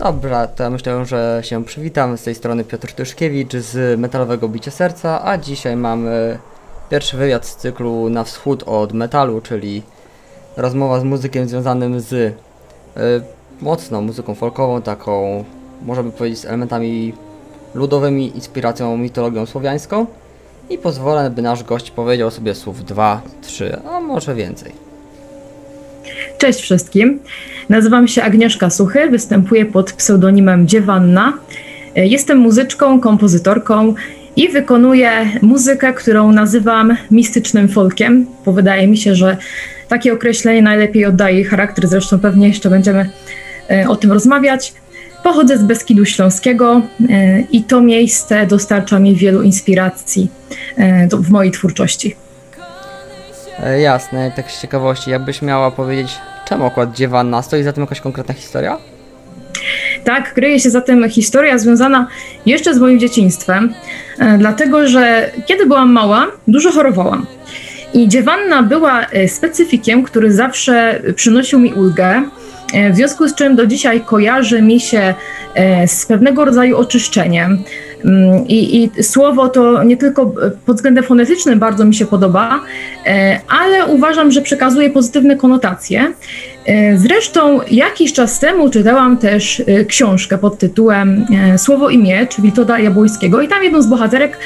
Dobra, to ja myślę, że się przywitam. Z tej strony Piotr Tyszkiewicz z Metalowego Bicia Serca, a dzisiaj mamy pierwszy wywiad z cyklu Na Wschód od Metalu, czyli rozmowa z muzykiem związanym z y, mocno muzyką folkową, taką, możemy powiedzieć, z elementami ludowymi, inspiracją mitologią słowiańską. I pozwolę, by nasz gość powiedział sobie słów dwa, trzy, a może więcej. Cześć wszystkim. Nazywam się Agnieszka Suchy, występuję pod pseudonimem Dziewanna. Jestem muzyczką, kompozytorką i wykonuję muzykę, którą nazywam mistycznym folkiem, bo wydaje mi się, że takie określenie najlepiej oddaje jej charakter, zresztą pewnie jeszcze będziemy e, o tym rozmawiać. Pochodzę z Beskidu Śląskiego e, i to miejsce dostarcza mi wielu inspiracji e, w mojej twórczości. E, jasne, tak z ciekawości, jakbyś miała powiedzieć, czemu akurat dziewanna? Stoi za tym jakaś konkretna historia? Tak, kryje się za tym historia związana jeszcze z moim dzieciństwem, e, dlatego że kiedy byłam mała, dużo chorowałam. I dziewanna była e, specyfikiem, który zawsze przynosił mi ulgę, w związku z czym do dzisiaj kojarzy mi się z pewnego rodzaju oczyszczeniem. I, I, słowo to nie tylko pod względem fonetycznym bardzo mi się podoba, ale uważam, że przekazuje pozytywne konotacje. E, zresztą jakiś czas temu czytałam też e, książkę pod tytułem e, Słowo i miecz Witolda Jabłońskiego i tam jedną z bohaterek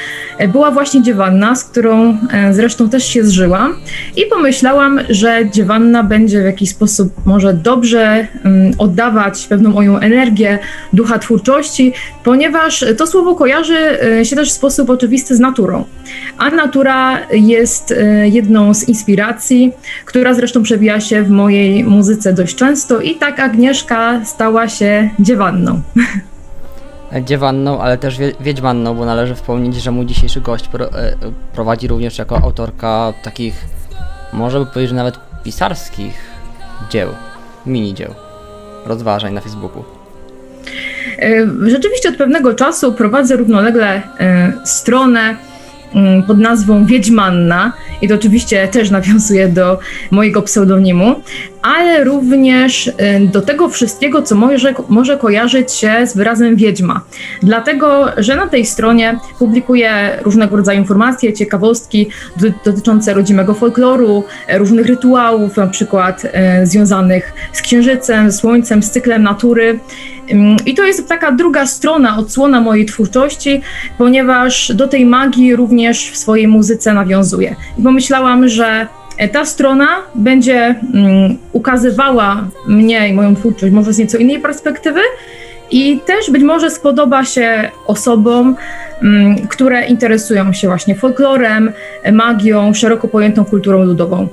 była właśnie dziewanna, z którą zresztą też się zżyłam i pomyślałam, że dziewanna będzie w jakiś sposób może dobrze mm, oddawać pewną moją energię, ducha twórczości, ponieważ to słowo kojarzy się też w sposób oczywisty z naturą. A natura jest jedną z inspiracji, która zresztą przewija się w mojej muzyce muzyce dość często i tak Agnieszka stała się dziewanną. Dziewanną, ale też wie, wiedźmanną, bo należy wspomnieć, że mój dzisiejszy gość pro, e, prowadzi również jako autorka takich, może by powiedzieć, że nawet pisarskich dzieł, mini dzieł, rozważań na Facebooku. E, rzeczywiście od pewnego czasu prowadzę równolegle e, stronę pod nazwą Wiedźmanna i to oczywiście też nawiązuje do mojego pseudonimu, ale również y, do tego wszystkiego, co może, może kojarzyć się z wyrazem wiedźma. Dlatego, że na tej stronie publikuję różnego rodzaju informacje, ciekawostki dotyczące rodzimego folkloru, różnych rytuałów, na przykład e, związanych z księżycem, słońcem, z cyklem natury. I to jest taka druga strona, odsłona mojej twórczości, ponieważ do tej magii również w swojej muzyce nawiązuję. I pomyślałam, że ta strona będzie um, ukazywała mnie i moją twórczość może z nieco innej perspektywy i też być może spodoba się osobom, um, które interesują się właśnie folklorem, magią, szeroko pojętą kulturą ludową.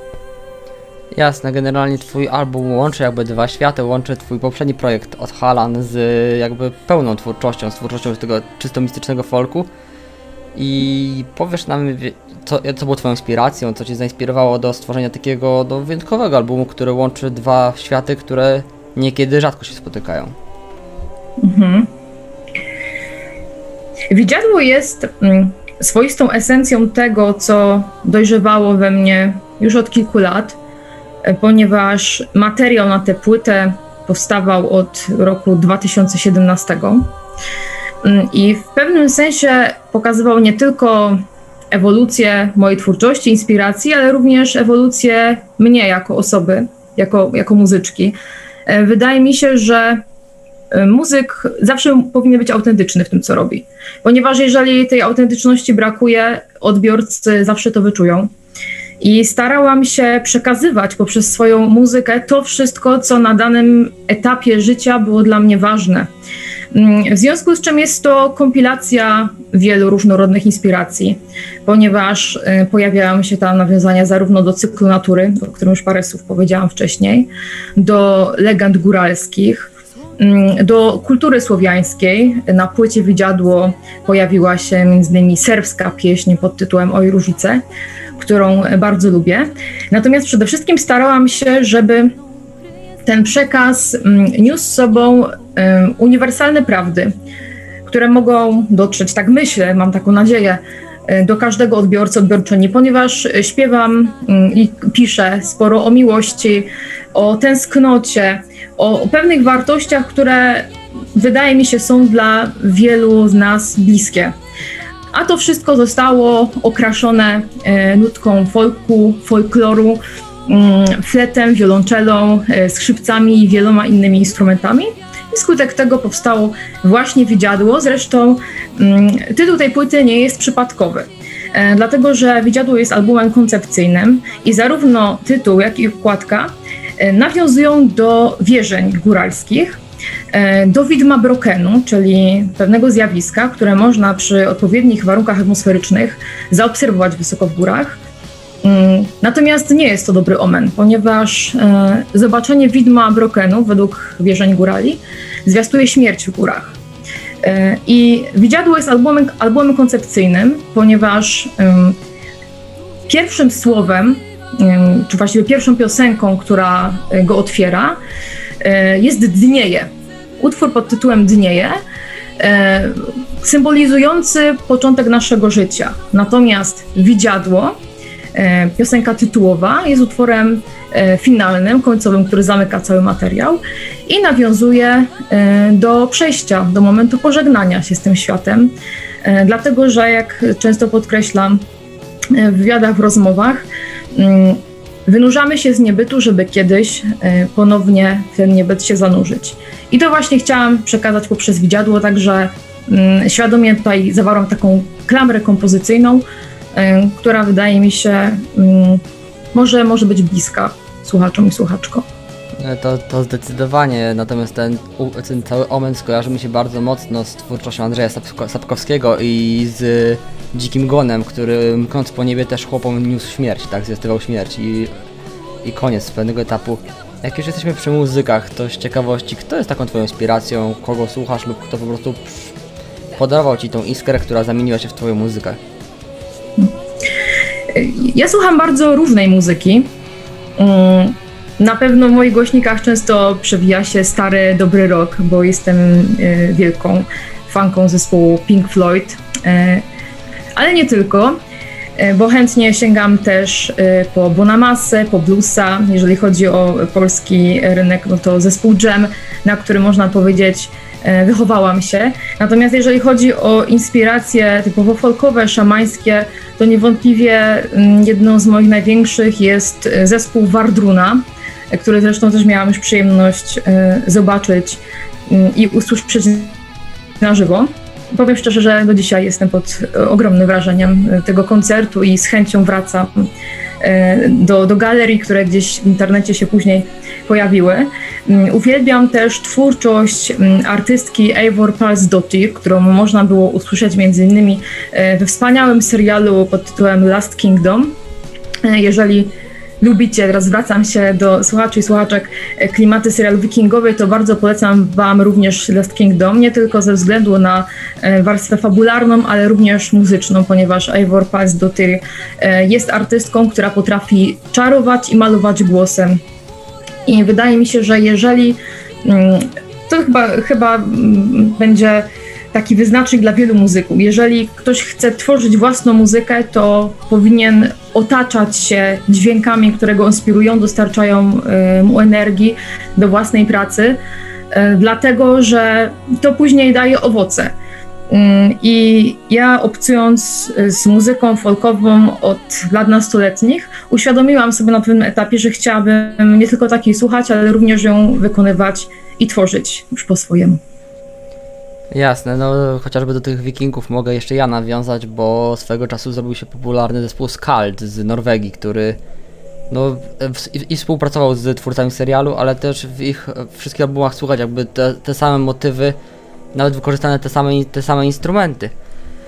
Jasne, generalnie twój album łączy jakby dwa światy, łączy twój poprzedni projekt od Halan z jakby pełną twórczością, z twórczością tego czysto mistycznego folku. I powiesz nam, co, co było twoją inspiracją, co cię zainspirowało do stworzenia takiego do wyjątkowego albumu, który łączy dwa światy, które niekiedy rzadko się spotykają. Mhm. Widziadło jest mm, swoistą esencją tego, co dojrzewało we mnie już od kilku lat ponieważ materiał na tę płytę powstawał od roku 2017 mm, i w pewnym sensie pokazywał nie tylko ewolucję mojej twórczości, inspiracji, ale również ewolucję mnie jako osoby, jako, jako muzyczki. E, wydaje mi się, że e, muzyk zawsze powinien być autentyczny w tym, co robi, ponieważ jeżeli tej autentyczności brakuje, odbiorcy zawsze to wyczują. I starałam się przekazywać poprzez swoją muzykę to wszystko, co na danym etapie życia było dla mnie ważne. Mm, w związku z czym jest to kompilacja wielu różnorodnych inspiracji, ponieważ y, pojawiają się tam nawiązania zarówno do cyklu natury, o którym już parę słów powiedziałam wcześniej, do legend góralskich, mm, do kultury słowiańskiej. Na płycie Widziadło pojawiła się m.in. serbska pieśń pod tytułem Oj Różice, którą bardzo lubię. Natomiast przede wszystkim starałam się, żeby ten przekaz mm, niósł z sobą uniwersalne prawdy, które mogą dotrzeć, tak myślę, mam taką nadzieję, e, do każdego odbiorcy, odbiorczyni, ponieważ śpiewam mm, i piszę sporo o miłości, o tęsknocie, o pewnych wartościach, które wydaje mi się, są dla wielu z nas bliskie. A to wszystko zostało okraszone e, nutką folku, folkloru, mm, fletem, wiolonczelą, e, skrzypcami i wieloma innymi instrumentami. I skutek tego powstało właśnie Widziadło. Zresztą mm, tytuł tej płyty nie jest przypadkowy. E, dlatego, że Widziadło jest albumem koncepcyjnym i zarówno tytuł, jak i okładka e, nawiązują do wierzeń góralskich, do widma brokenu, czyli pewnego zjawiska, które można przy odpowiednich warunkach atmosferycznych zaobserwować wysoko w górach. Mm, Natomiast nie jest to dobry omen, ponieważ e, zobaczenie widma brokenu według wierzeń górali zwiastuje śmierć w górach. E, I Widziadło jest albumem, albumem koncepcyjnym, ponieważ pierwszym słowem, em, czy właściwie pierwszą piosenką, która e, go otwiera, e, jest Dnieje. Utwór pod tytułem Dnieje, e, symbolizujący początek naszego życia. Natomiast Widziadło, e, piosenka tytułowa, jest utworem e, finalnym, końcowym, który zamyka cały materiał i nawiązuje e, do przejścia, do momentu pożegnania się z tym światem. E, Dlatego, że jak często podkreślam e, w wywiadach, w rozmowach, mm, wynurzamy się z niebytu, żeby kiedyś e, ponownie w ten niebyt się zanurzyć. I to właśnie chciałam przekazać poprzez widziadło, także mm, świadomie tutaj zawarłam taką klamrę kompozycyjną, e, która wydaje mi się mm, może, może być bliska słuchaczom i słuchaczkom. E, To, to zdecydowanie, natomiast ten, ten cały omen skojarzy mi się bardzo mocno z twórczością Andrzeja Sapko- Sapkowskiego i z Dzikim Gonem, który mknąc po niebie też chłopom niósł śmierć, tak, zwiastował śmierć i, i koniec pewnego etapu. Jak już jesteśmy przy muzykach, to z ciekawości, kto jest taką twoją inspiracją, kogo słuchasz lub kto po prostu podarował ci tą iskrę, która zamieniła się w twoją muzykę? Ja słucham bardzo różnej muzyki. Mm, Na pewno w moich głośnikach często przewija się stary, dobry rock, bo jestem e, wielką fanką zespołu Pink Floyd, e, ale nie tylko, e, bo chętnie sięgam też po Bonamassę, po bluesa. Jeżeli chodzi o polski rynek, no to zespół Jam, na który można powiedzieć wychowałam się. Natomiast jeżeli chodzi o inspiracje typowo folkowe, szamańskie, to niewątliwie mm, jedną z moich największych jest zespół Wardruna, który zresztą też miałam już przyjemność e, zobaczyć mm, i usłyszeć na żywo. Powiem szczerze, że do dzisiaj jestem pod e, ogromnym wrażeniem e, tego koncertu i z chęcią wracam do, do galerii, które gdzieś w internecie się później pojawiły. Mm, Uwielbiam też twórczość mm, artystki Eivor Palsdottir, którą można było usłyszeć między innymi we wspaniałym serialu pod tytułem Last Kingdom. Jeżeli lubicie, teraz zwracam się do słuchaczy i słuchaczek, e, klimaty serialu wikingowej, to bardzo polecam Wam również Last Kingdom, nie tylko ze względu na e, warstwę fabularną, ale również muzyczną, ponieważ Eivor Palsdottir e, jest artystką, która potrafi czarować i malować głosem. I wydaje mi się, że jeżeli mm, to chyba, chyba mm, będzie taki wyznacznik dla wielu muzyków. Jeżeli ktoś chce tworzyć własną muzykę, to powinien otaczać się dźwiękami, które go inspirują, dostarczają y, mu energii do własnej pracy, y, dlatego że to później daje owoce. Ym, I ja obcując y, z muzyką folkową od lat nastoletnich, uświadomiłam sobie na pewnym etapie, że chciałabym nie tylko takiej słuchać, ale również ją wykonywać i tworzyć już po swojemu. Jasne, no chociażby do tych wikingów mogę jeszcze ja nawiązać, bo swego czasu zrobił się popularny zespół Skald z Norwegii, który no i, i współpracował z twórcami serialu, ale też w ich wszystkich albumach słuchać jakby te, te same motywy, nawet wykorzystane te same, te same instrumenty.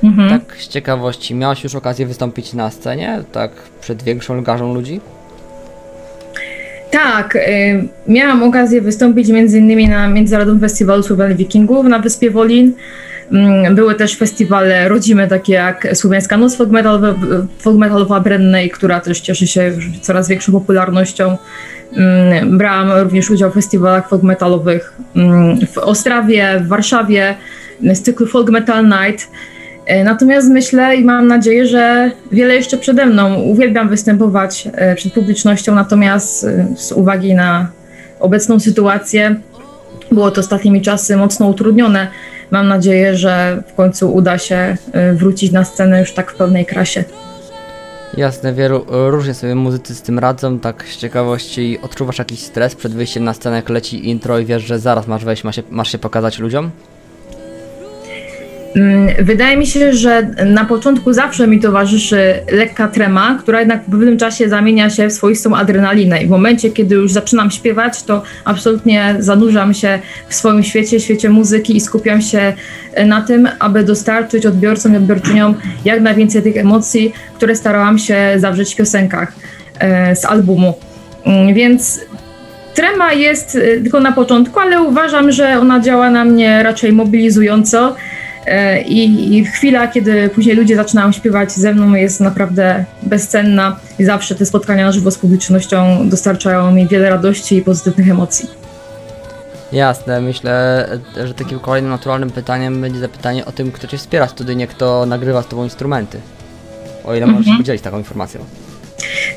Mhm. Tak z ciekawości, miałaś już okazję wystąpić na scenie, tak przed większą garzą ludzi? Tak, y, miałam okazję wystąpić innymi na Międzynarodowym Festiwalu Słowian Wikingów na Wyspie Wolin. Mm, Były też festiwale rodzime, takie jak Słowiańska Noc Folk Metalowa, folk metalowa Brennej, która też cieszy się coraz większą popularnością. Mm, Brałam również udział w festiwalach folk metalowych mm, w Ostrawie, w Warszawie, z cyklu Folk Metal Night. E, Natomiast myślę i mam nadzieję, że wiele jeszcze przede mną. Uwielbiam występować e, przed publicznością, natomiast e, z uwagi na obecną sytuację było to ostatnimi czasy mocno utrudnione. Mam nadzieję, że w końcu uda się wrócić na scenę już tak w pełnej krasie. Jasne, wielu różnie sobie muzycy z tym radzą, tak z ciekawości odczuwasz jakiś stres przed wyjściem na scenę, jak leci intro i wiesz, że zaraz masz wejść, masz się, masz się pokazać ludziom? Mm, wydaje mi się, że na początku zawsze mi towarzyszy lekka trema, która jednak w pewnym czasie zamienia się w swoistą adrenalinę. I w momencie, kiedy już zaczynam śpiewać, to absolutnie zanurzam się w swoim świecie, świecie muzyki i skupiam się na tym, aby dostarczyć odbiorcom i odbiorczyniom jak najwięcej tych emocji, które starałam się zawrzeć w piosenkach e, z albumu. Mm, więc trema jest e, tylko na początku, ale uważam, że ona działa na mnie raczej mobilizująco. E, I, I chwila, kiedy później ludzie zaczynają śpiewać ze mną, jest naprawdę bezcenna i zawsze te spotkania na żywo z publicznością dostarczają mi wiele radości i pozytywnych emocji. Jasne, myślę, że takim kolejnym naturalnym pytaniem będzie zapytanie o tym, kto cię wspiera studyjnie, kto nagrywa z tobą instrumenty. O ile możesz Mhm. podzielić taką informacją.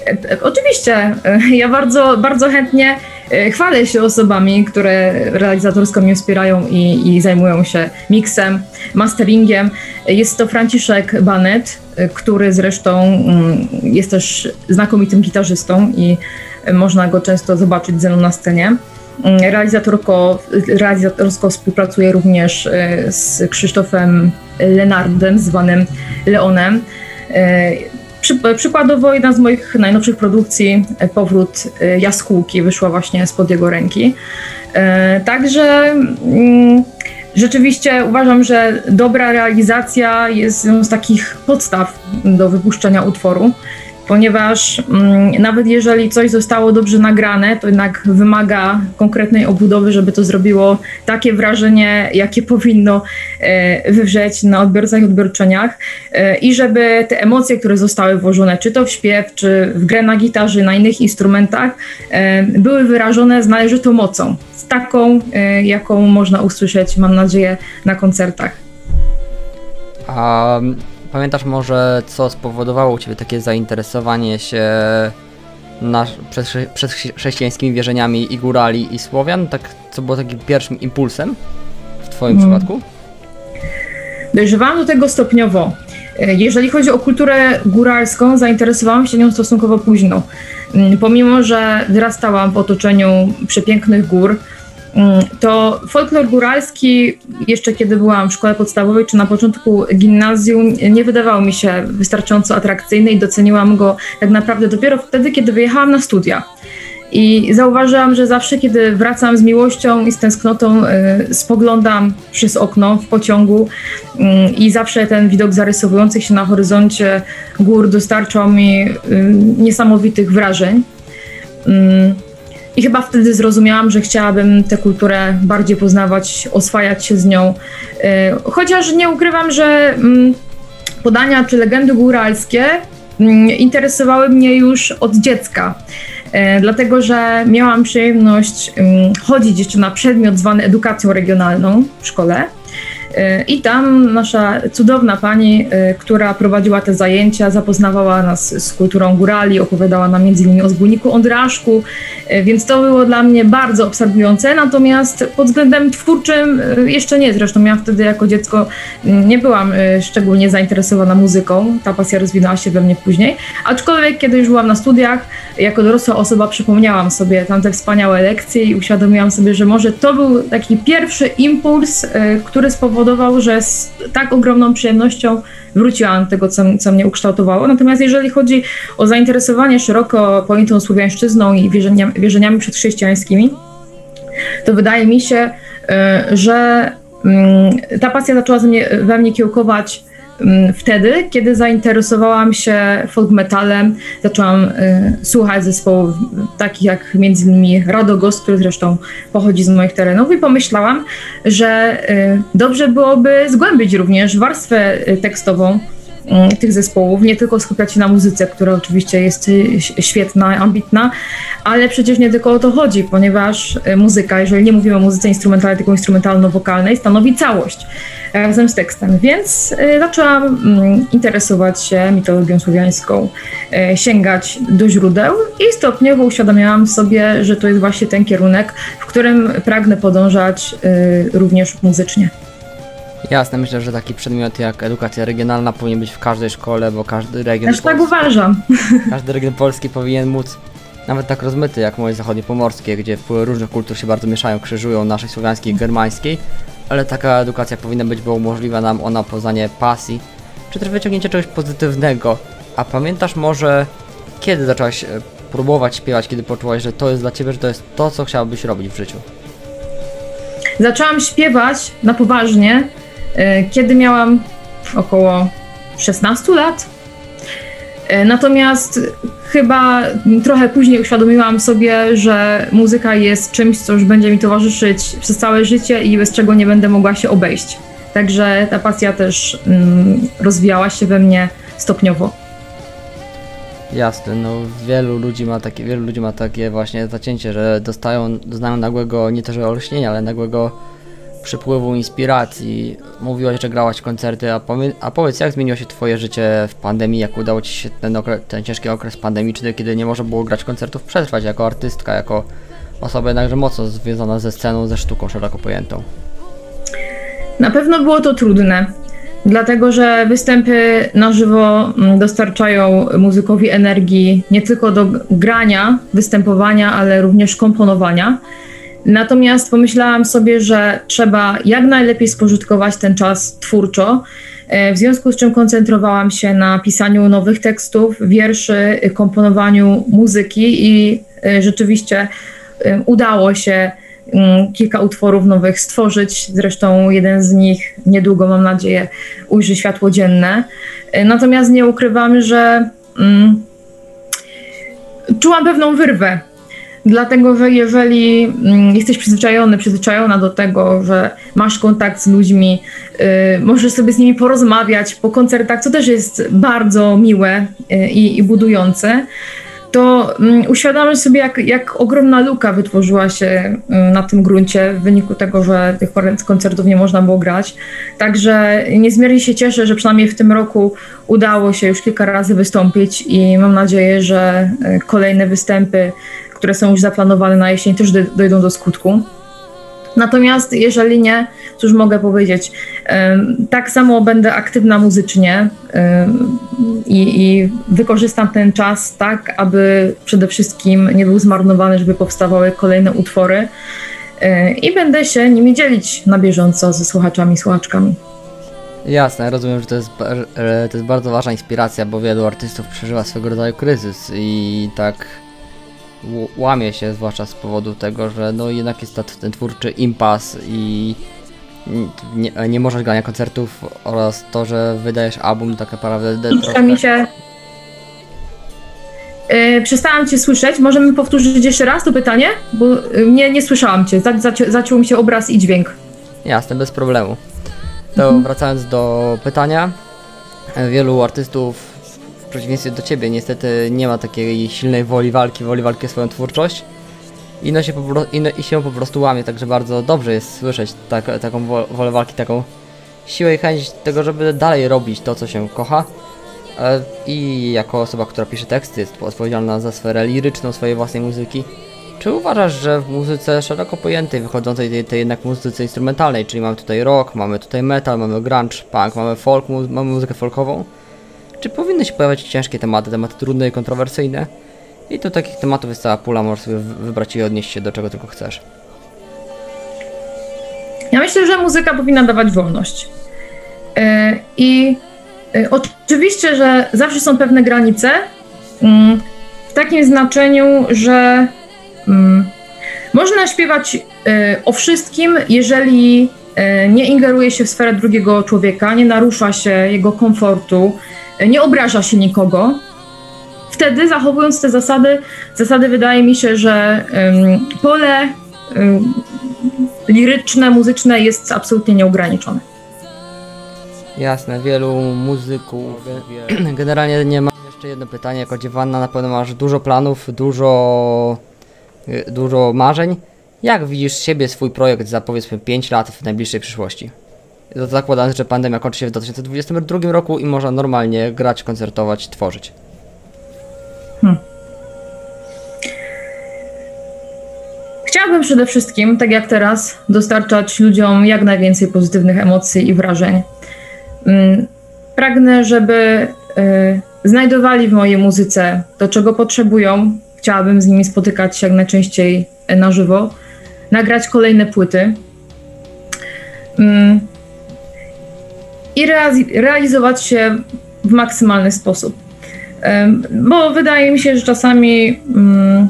E, e, Oczywiście, ja bardzo, bardzo chętnie chwalę się osobami, które realizatorsko mnie wspierają i, i zajmują się miksem, masteringiem. Jest to Franciszek Banet, e, który zresztą mm, jest też znakomitym gitarzystą i e, można go często zobaczyć ze mną na scenie. Mm, Realizatorko, realizatorsko współpracuje również e, z Krzysztofem Lenardem, zwanym Leonem. E, Przy, przykładowo jedna z moich najnowszych produkcji, e, Powrót e, Jaskółki, wyszła właśnie spod jego ręki. E, Także mm, rzeczywiście uważam, że dobra realizacja jest jedną z takich podstaw do wypuszczenia utworu, ponieważ mm, nawet jeżeli coś zostało dobrze nagrane, to jednak wymaga konkretnej obudowy, żeby to zrobiło takie wrażenie, jakie powinno e, wywrzeć na odbiorcach i odbiorczyniach e, i żeby te emocje, które zostały włożone, czy to w śpiew, czy w grę na gitarze, na innych instrumentach, e, były wyrażone z należytą mocą, z taką, e, jaką można usłyszeć, mam nadzieję, na koncertach. Mm, pamiętasz może, co spowodowało u ciebie takie zainteresowanie się nasz, chrześcijańskimi wierzeniami i górali i Słowian? Tak, co było takim pierwszym impulsem w twoim Mm. przypadku? Dojrzewałam do tego stopniowo. E, Jeżeli chodzi o kulturę góralską, zainteresowałam się nią stosunkowo późno. Mm, Pomimo, że wyrastałam w otoczeniu przepięknych gór, to folklor góralski, jeszcze kiedy byłam w szkole podstawowej czy na początku gimnazjum, nie wydawał mi się wystarczająco atrakcyjny i doceniłam go tak naprawdę dopiero wtedy, kiedy wyjechałam na studia. I zauważyłam, że zawsze, kiedy wracam z miłością i z tęsknotą, y, spoglądam przez okno w pociągu y, i zawsze ten widok zarysowujących się na horyzoncie gór dostarczał mi y, niesamowitych wrażeń. Y, I chyba wtedy zrozumiałam, że chciałabym tę kulturę bardziej poznawać, oswajać się z nią. Y, Chociaż nie ukrywam, że mm, podania czy legendy góralskie mm, interesowały mnie już od dziecka. E, dlatego że miałam przyjemność ym, chodzić jeszcze na przedmiot zwany edukacją regionalną w szkole. I tam nasza cudowna pani, e, która prowadziła te zajęcia, zapoznawała nas z kulturą górali, opowiadała nam innymi o zbójniku Ondraszku, e, więc to było dla mnie bardzo obserwujące. Natomiast pod względem twórczym e, jeszcze nie. Zresztą ja wtedy jako dziecko nie byłam szczególnie zainteresowana muzyką. Ta pasja rozwinęła się we mnie później. Aczkolwiek, kiedy już byłam na studiach, jako dorosła osoba przypomniałam sobie tamte wspaniałe lekcje i uświadomiłam sobie, że może to był taki pierwszy impuls, y, który spowodował, że z tak ogromną przyjemnością wróciłam do tego, co, co mnie ukształtowało. Natomiast jeżeli chodzi o zainteresowanie szeroko pojętą słowiańszczyzną i wierzenia, wierzeniami przedchrześcijańskimi, to wydaje mi się, y, że mm, ta pasja zaczęła ze mnie, we mnie kiełkować wtedy, kiedy zainteresowałam się folk metalem, zaczęłam y, słuchać zespołów takich jak między innymi Radogos, który zresztą pochodzi z moich terenów i pomyślałam, że y, dobrze byłoby zgłębić również warstwę y, tekstową mm, tych zespołów, nie tylko skupiać się na muzyce, która oczywiście jest y, świetna, ambitna, ale przecież nie tylko o to chodzi, ponieważ y, muzyka, jeżeli nie mówimy o muzyce instrumentalnej, tylko instrumentalno-wokalnej, stanowi całość razem z tekstem. Więc y, zaczęłam mm, interesować się mitologią słowiańską, y, sięgać do źródeł i stopniowo uświadamiałam sobie, że to jest właśnie ten kierunek, w którym pragnę podążać również muzycznie. Jasne, myślę, że taki przedmiot jak edukacja regionalna powinien być w każdej szkole, bo każdy region, Też tak uważam. każdy region polski powinien móc, nawet tak rozmyty jak moje zachodniopomorskie, gdzie wpływy różnych kultur się bardzo mieszają, krzyżują, naszej słowiańskiej i germańskiej, ale taka edukacja powinna być, bo umożliwia nam ona poznanie pasji, czy też wyciągnięcie czegoś pozytywnego. A pamiętasz może, kiedy zaczęłaś e, próbować śpiewać, kiedy poczułaś, że to jest dla ciebie, że to jest to, co chciałabyś robić w życiu? Zaczęłam śpiewać na poważnie, kiedy miałam około 16 lat. Y, Natomiast chyba trochę później uświadomiłam sobie, że muzyka jest czymś, co już będzie mi towarzyszyć przez całe życie i bez czego nie będę mogła się obejść. Także ta pasja też mm, rozwijała się we mnie stopniowo. Jasne, no wielu ludzi ma takie, wielu ludzi ma takie właśnie zacięcie, że dostają, doznają nagłego, nie to że olśnienia, ale nagłego przypływu inspiracji. Mówiłaś, że grałaś koncerty, a, a powiedz, jak zmieniło się twoje życie w pandemii, jak udało ci się ten, ten ciężki okres pandemiczny, kiedy nie można było grać koncertów, przetrwać jako artystka, jako osoba jednakże mocno związana ze sceną, ze sztuką szeroko pojętą. Na pewno było to trudne, dlatego że występy na żywo mm, dostarczają muzykowi energii nie tylko do grania, występowania, ale również komponowania. Natomiast pomyślałam sobie, że trzeba jak najlepiej spożytkować ten czas twórczo, e, w związku z czym koncentrowałam się na pisaniu nowych tekstów, wierszy, y, komponowaniu muzyki i y, rzeczywiście y, udało się mm, kilka utworów nowych stworzyć. Zresztą jeden z nich niedługo, mam nadzieję, ujrzy światło dzienne. Y, Natomiast nie ukrywam, że mm, czułam pewną wyrwę. Dlatego, że jeżeli mm, jesteś przyzwyczajony, przyzwyczajona do tego, że masz kontakt z ludźmi, y, możesz sobie z nimi porozmawiać po koncertach, co też jest bardzo miłe y, i, budujące, to mm, uświadamiam sobie, jak, jak ogromna luka wytworzyła się y, na tym gruncie w wyniku tego, że tych kon- koncertów nie można było grać. Także niezmiernie się cieszę, że przynajmniej w tym roku udało się już kilka razy wystąpić i mam nadzieję, że y, kolejne występy, które są już zaplanowane na jesień, też doj- dojdą do skutku. Natomiast jeżeli nie, cóż mogę powiedzieć, tak samo będę aktywna muzycznie i, i wykorzystam ten czas tak, aby przede wszystkim nie był zmarnowany, żeby powstawały kolejne utwory e, i będę się nimi dzielić na bieżąco ze słuchaczami słuchaczkami. Jasne, rozumiem, że to jest, że to jest bardzo ważna inspiracja, bo wielu artystów przeżywa swego rodzaju kryzys i tak łamie się, zwłaszcza z powodu tego, że no jednak jest to ten twórczy impas i nie, nie możesz grania koncertów oraz to, że wydajesz album tak naprawdę Troszkę mi się... E, Przestałam Cię słyszeć. Możemy powtórzyć jeszcze raz to pytanie? Bo e, nie, nie słyszałam Cię. Za- zaci- Zaciął mi się obraz i dźwięk. Jasne, bez problemu. To wracając do pytania, e, wielu artystów w przeciwieństwie do ciebie niestety nie ma takiej silnej woli walki, woli walki swoją twórczość i, no się, po, i, no, i się po prostu łamie, także bardzo dobrze jest słyszeć tak, taką wo- wolę walki, taką siłę i chęć tego, żeby dalej robić to, co się kocha. E, I jako osoba, która pisze teksty, jest odpowiedzialna za sferę liryczną swojej własnej muzyki. Czy uważasz, że w muzyce szeroko pojętej, wychodzącej tej, tej jednak muzyce instrumentalnej, czyli mamy tutaj rock, mamy tutaj metal, mamy grunge, punk, mamy folk, mu mamy muzykę folkową, czy powinny się pojawiać ciężkie tematy, tematy trudne i kontrowersyjne? I tu takich tematów jest cała pula, możesz sobie wy- wybrać i odnieść się do czego tylko chcesz. Ja myślę, że muzyka powinna dawać wolność. E, I e, oczywiście, że zawsze są pewne granice, mm, w takim znaczeniu, że mm, można śpiewać e, o wszystkim, jeżeli nie ingeruje się w sferę drugiego człowieka, nie narusza się jego komfortu, nie obraża się nikogo. Wtedy, zachowując te zasady, zasady wydaje mi się, że pole liryczne, muzyczne jest absolutnie nieograniczone. Jasne, wielu muzyków. Ge- Generalnie nie mam jeszcze jedno pytanie, jako dziewanna na pewno masz dużo planów, dużo, y, dużo marzeń. Jak widzisz siebie, swój projekt za powiedzmy 5 lat w najbliższej przyszłości? Zakładając, że pandemia kończy się w 2022 roku i można normalnie grać, koncertować, tworzyć. Chciałabym przede wszystkim, tak jak teraz, dostarczać ludziom jak najwięcej pozytywnych emocji i wrażeń. Mm, Pragnę, żeby y, znajdowali w mojej muzyce to, czego potrzebują. Chciałabym z nimi spotykać się jak najczęściej na żywo, nagrać kolejne płyty mm, i realizować się w maksymalny sposób. Bo wydaje mi się, że czasami mm,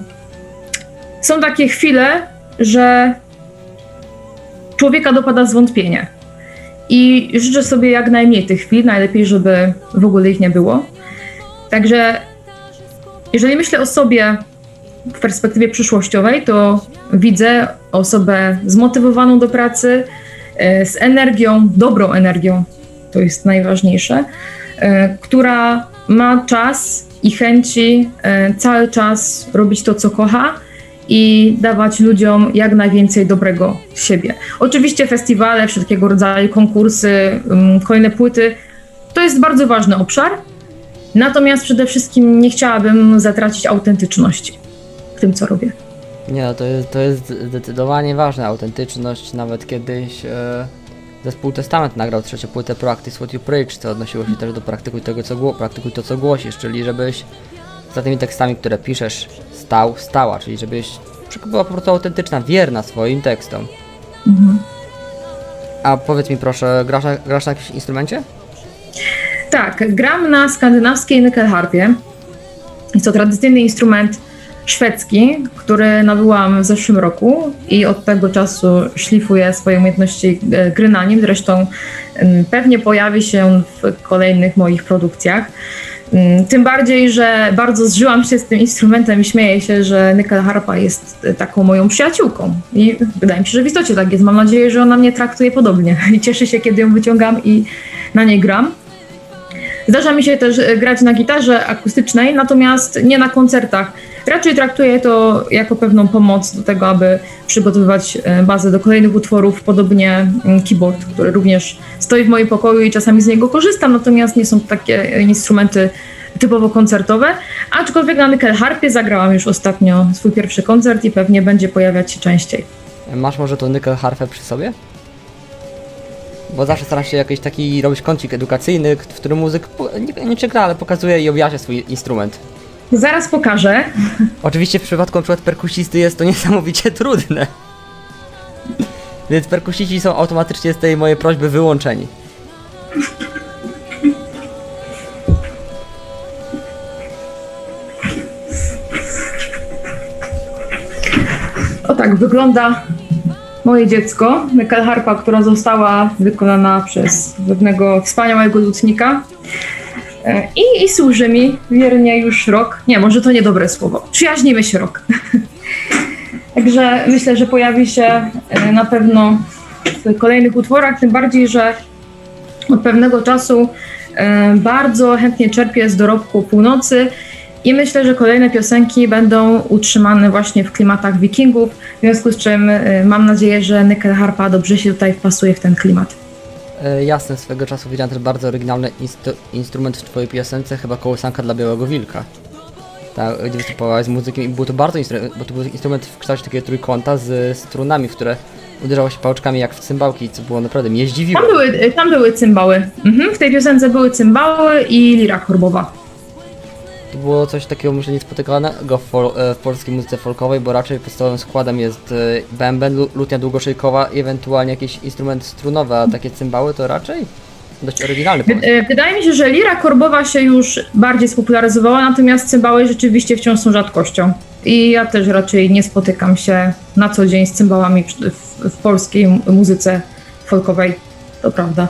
są takie chwile, że człowieka dopada zwątpienie. I życzę sobie jak najmniej tych chwil, najlepiej, żeby w ogóle ich nie było. Także jeżeli myślę o sobie w perspektywie przyszłościowej, to widzę osobę zmotywowaną do pracy, e, z energią, dobrą energią, to jest najważniejsze, e, która ma czas i chęci e, cały czas robić to, co kocha i dawać ludziom jak najwięcej dobrego siebie. Oczywiście festiwale, wszelkiego rodzaju konkursy, kolejne płyty to jest bardzo ważny obszar. Natomiast przede wszystkim nie chciałabym zatracić autentyczności w tym, co robię. Nie, no to jest, to jest zdecydowanie ważne, autentyczność. Nawet kiedyś e, zespół Testament nagrał trzecią płytę Practice What You Preach, co odnosiło się też do praktykuj tego, co gło, praktykuj to, co głosisz, czyli żebyś za tymi tekstami, które piszesz, stał, stała, czyli żebyś była po prostu autentyczna, wierna swoim tekstom. A powiedz mi proszę, grasz na, grasz na jakimś instrumencie? Tak, gram na skandynawskiej nyckelharpie. Jest to tradycyjny instrument szwedzki, który nabyłam w zeszłym roku i od tego czasu szlifuję swoje umiejętności e, gry na nim. Zresztą pewnie pojawi się w kolejnych moich produkcjach. Tym bardziej, że bardzo zżyłam się z tym instrumentem i śmieję się, że nyckelharpa jest e, taką moją przyjaciółką. I wydaje mi się, że w istocie tak jest. Mam nadzieję, że ona mnie traktuje podobnie i cieszy się, kiedy ją wyciągam i na niej gram. Zdarza mi się też e, grać na gitarze akustycznej, natomiast nie na koncertach. Raczej traktuję to jako pewną pomoc do tego, aby przygotowywać e, bazę do kolejnych utworów, podobnie mm, keyboard, który również stoi w moim pokoju i czasami z niego korzystam, natomiast nie są to takie instrumenty typowo koncertowe. Aczkolwiek na Nickel Harpie zagrałam już ostatnio swój pierwszy koncert i pewnie będzie pojawiać się częściej. Masz może tą nickel harfę przy sobie? Bo zawsze staram się jakiś taki robić kącik edukacyjny, w którym muzyk nie, nie gra, ale pokazuje i objaśnia swój instrument. Zaraz pokażę. Oczywiście w przypadku na przykład perkusisty jest to niesamowicie trudne. Więc perkusici są automatycznie z tej mojej prośby wyłączeni. O tak wygląda moje dziecko, Nickel Harpa, która została wykonana przez pewnego wspaniałego lutnika. E, I, I służy mi wiernie już rok. Nie, może to niedobre słowo. Przyjaźnimy się rok. Także myślę, że pojawi się e, na pewno w kolejnych utworach, tym bardziej, że od pewnego czasu e, bardzo chętnie czerpię z dorobku północy i myślę, że kolejne piosenki będą utrzymane właśnie w klimatach wikingów, w związku z czym y, mam nadzieję, że Nickel Harpa dobrze się tutaj wpasuje w ten klimat. E, jasne, swego czasu widziałem też bardzo oryginalny instru- instrument w twojej piosence, chyba kołysanka dla Białego Wilka. Tak, gdzie występowałaś z muzykiem i był to bardzo instrument, bo to był instrument w kształcie takiego trójkąta z strunami, w które uderzało się pałeczkami jak w cymbałki, co było naprawdę mnie zdziwiło. Tam były, tam były cymbały. Mhm, w tej piosence były cymbały i lira chorbowa. To było coś takiego myślę niespotykanego w, e, w polskiej muzyce folkowej, bo raczej podstawowym składem jest e, bęben, lu- lutnia długoszyjkowa i ewentualnie jakiś instrument strunowy, a takie cymbały to raczej dość oryginalny pomysł. y, Wydaje mi się, że lira korbowa się już bardziej spopularyzowała, natomiast cymbały rzeczywiście wciąż są rzadkością. I ja też raczej nie spotykam się na co dzień z cymbałami w, w, polskiej mu- muzyce folkowej. To prawda.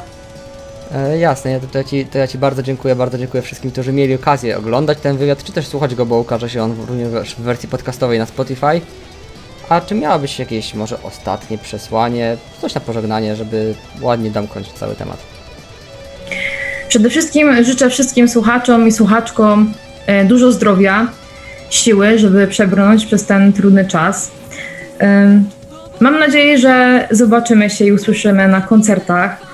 E, jasne, ja, to, ja ci, to ja Ci bardzo dziękuję, bardzo dziękuję wszystkim, którzy mieli okazję oglądać ten wywiad, czy też słuchać go, bo ukaże się on również w wersji podcastowej na Spotify. A czy miałabyś jakieś może ostatnie przesłanie, coś na pożegnanie, żeby ładnie domknąć cały temat? Przede wszystkim życzę wszystkim słuchaczom i słuchaczkom e, dużo zdrowia, siły, żeby przebrnąć przez ten trudny czas. Mam nadzieję, że zobaczymy się i usłyszymy na koncertach.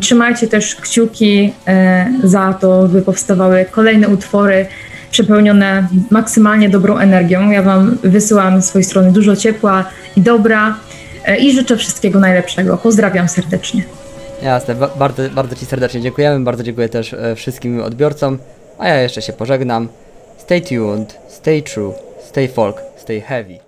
Trzymajcie też kciuki e, za to, by powstawały kolejne utwory przepełnione maksymalnie dobrą energią. Ja Wam wysyłam z swojej strony dużo ciepła i dobra e, i życzę wszystkiego najlepszego. Pozdrawiam serdecznie. Jasne, ba- bardzo, bardzo Ci serdecznie dziękujemy, bardzo dziękuję też e, wszystkim odbiorcom, a ja jeszcze się pożegnam. Stay tuned, stay true, stay folk, stay heavy.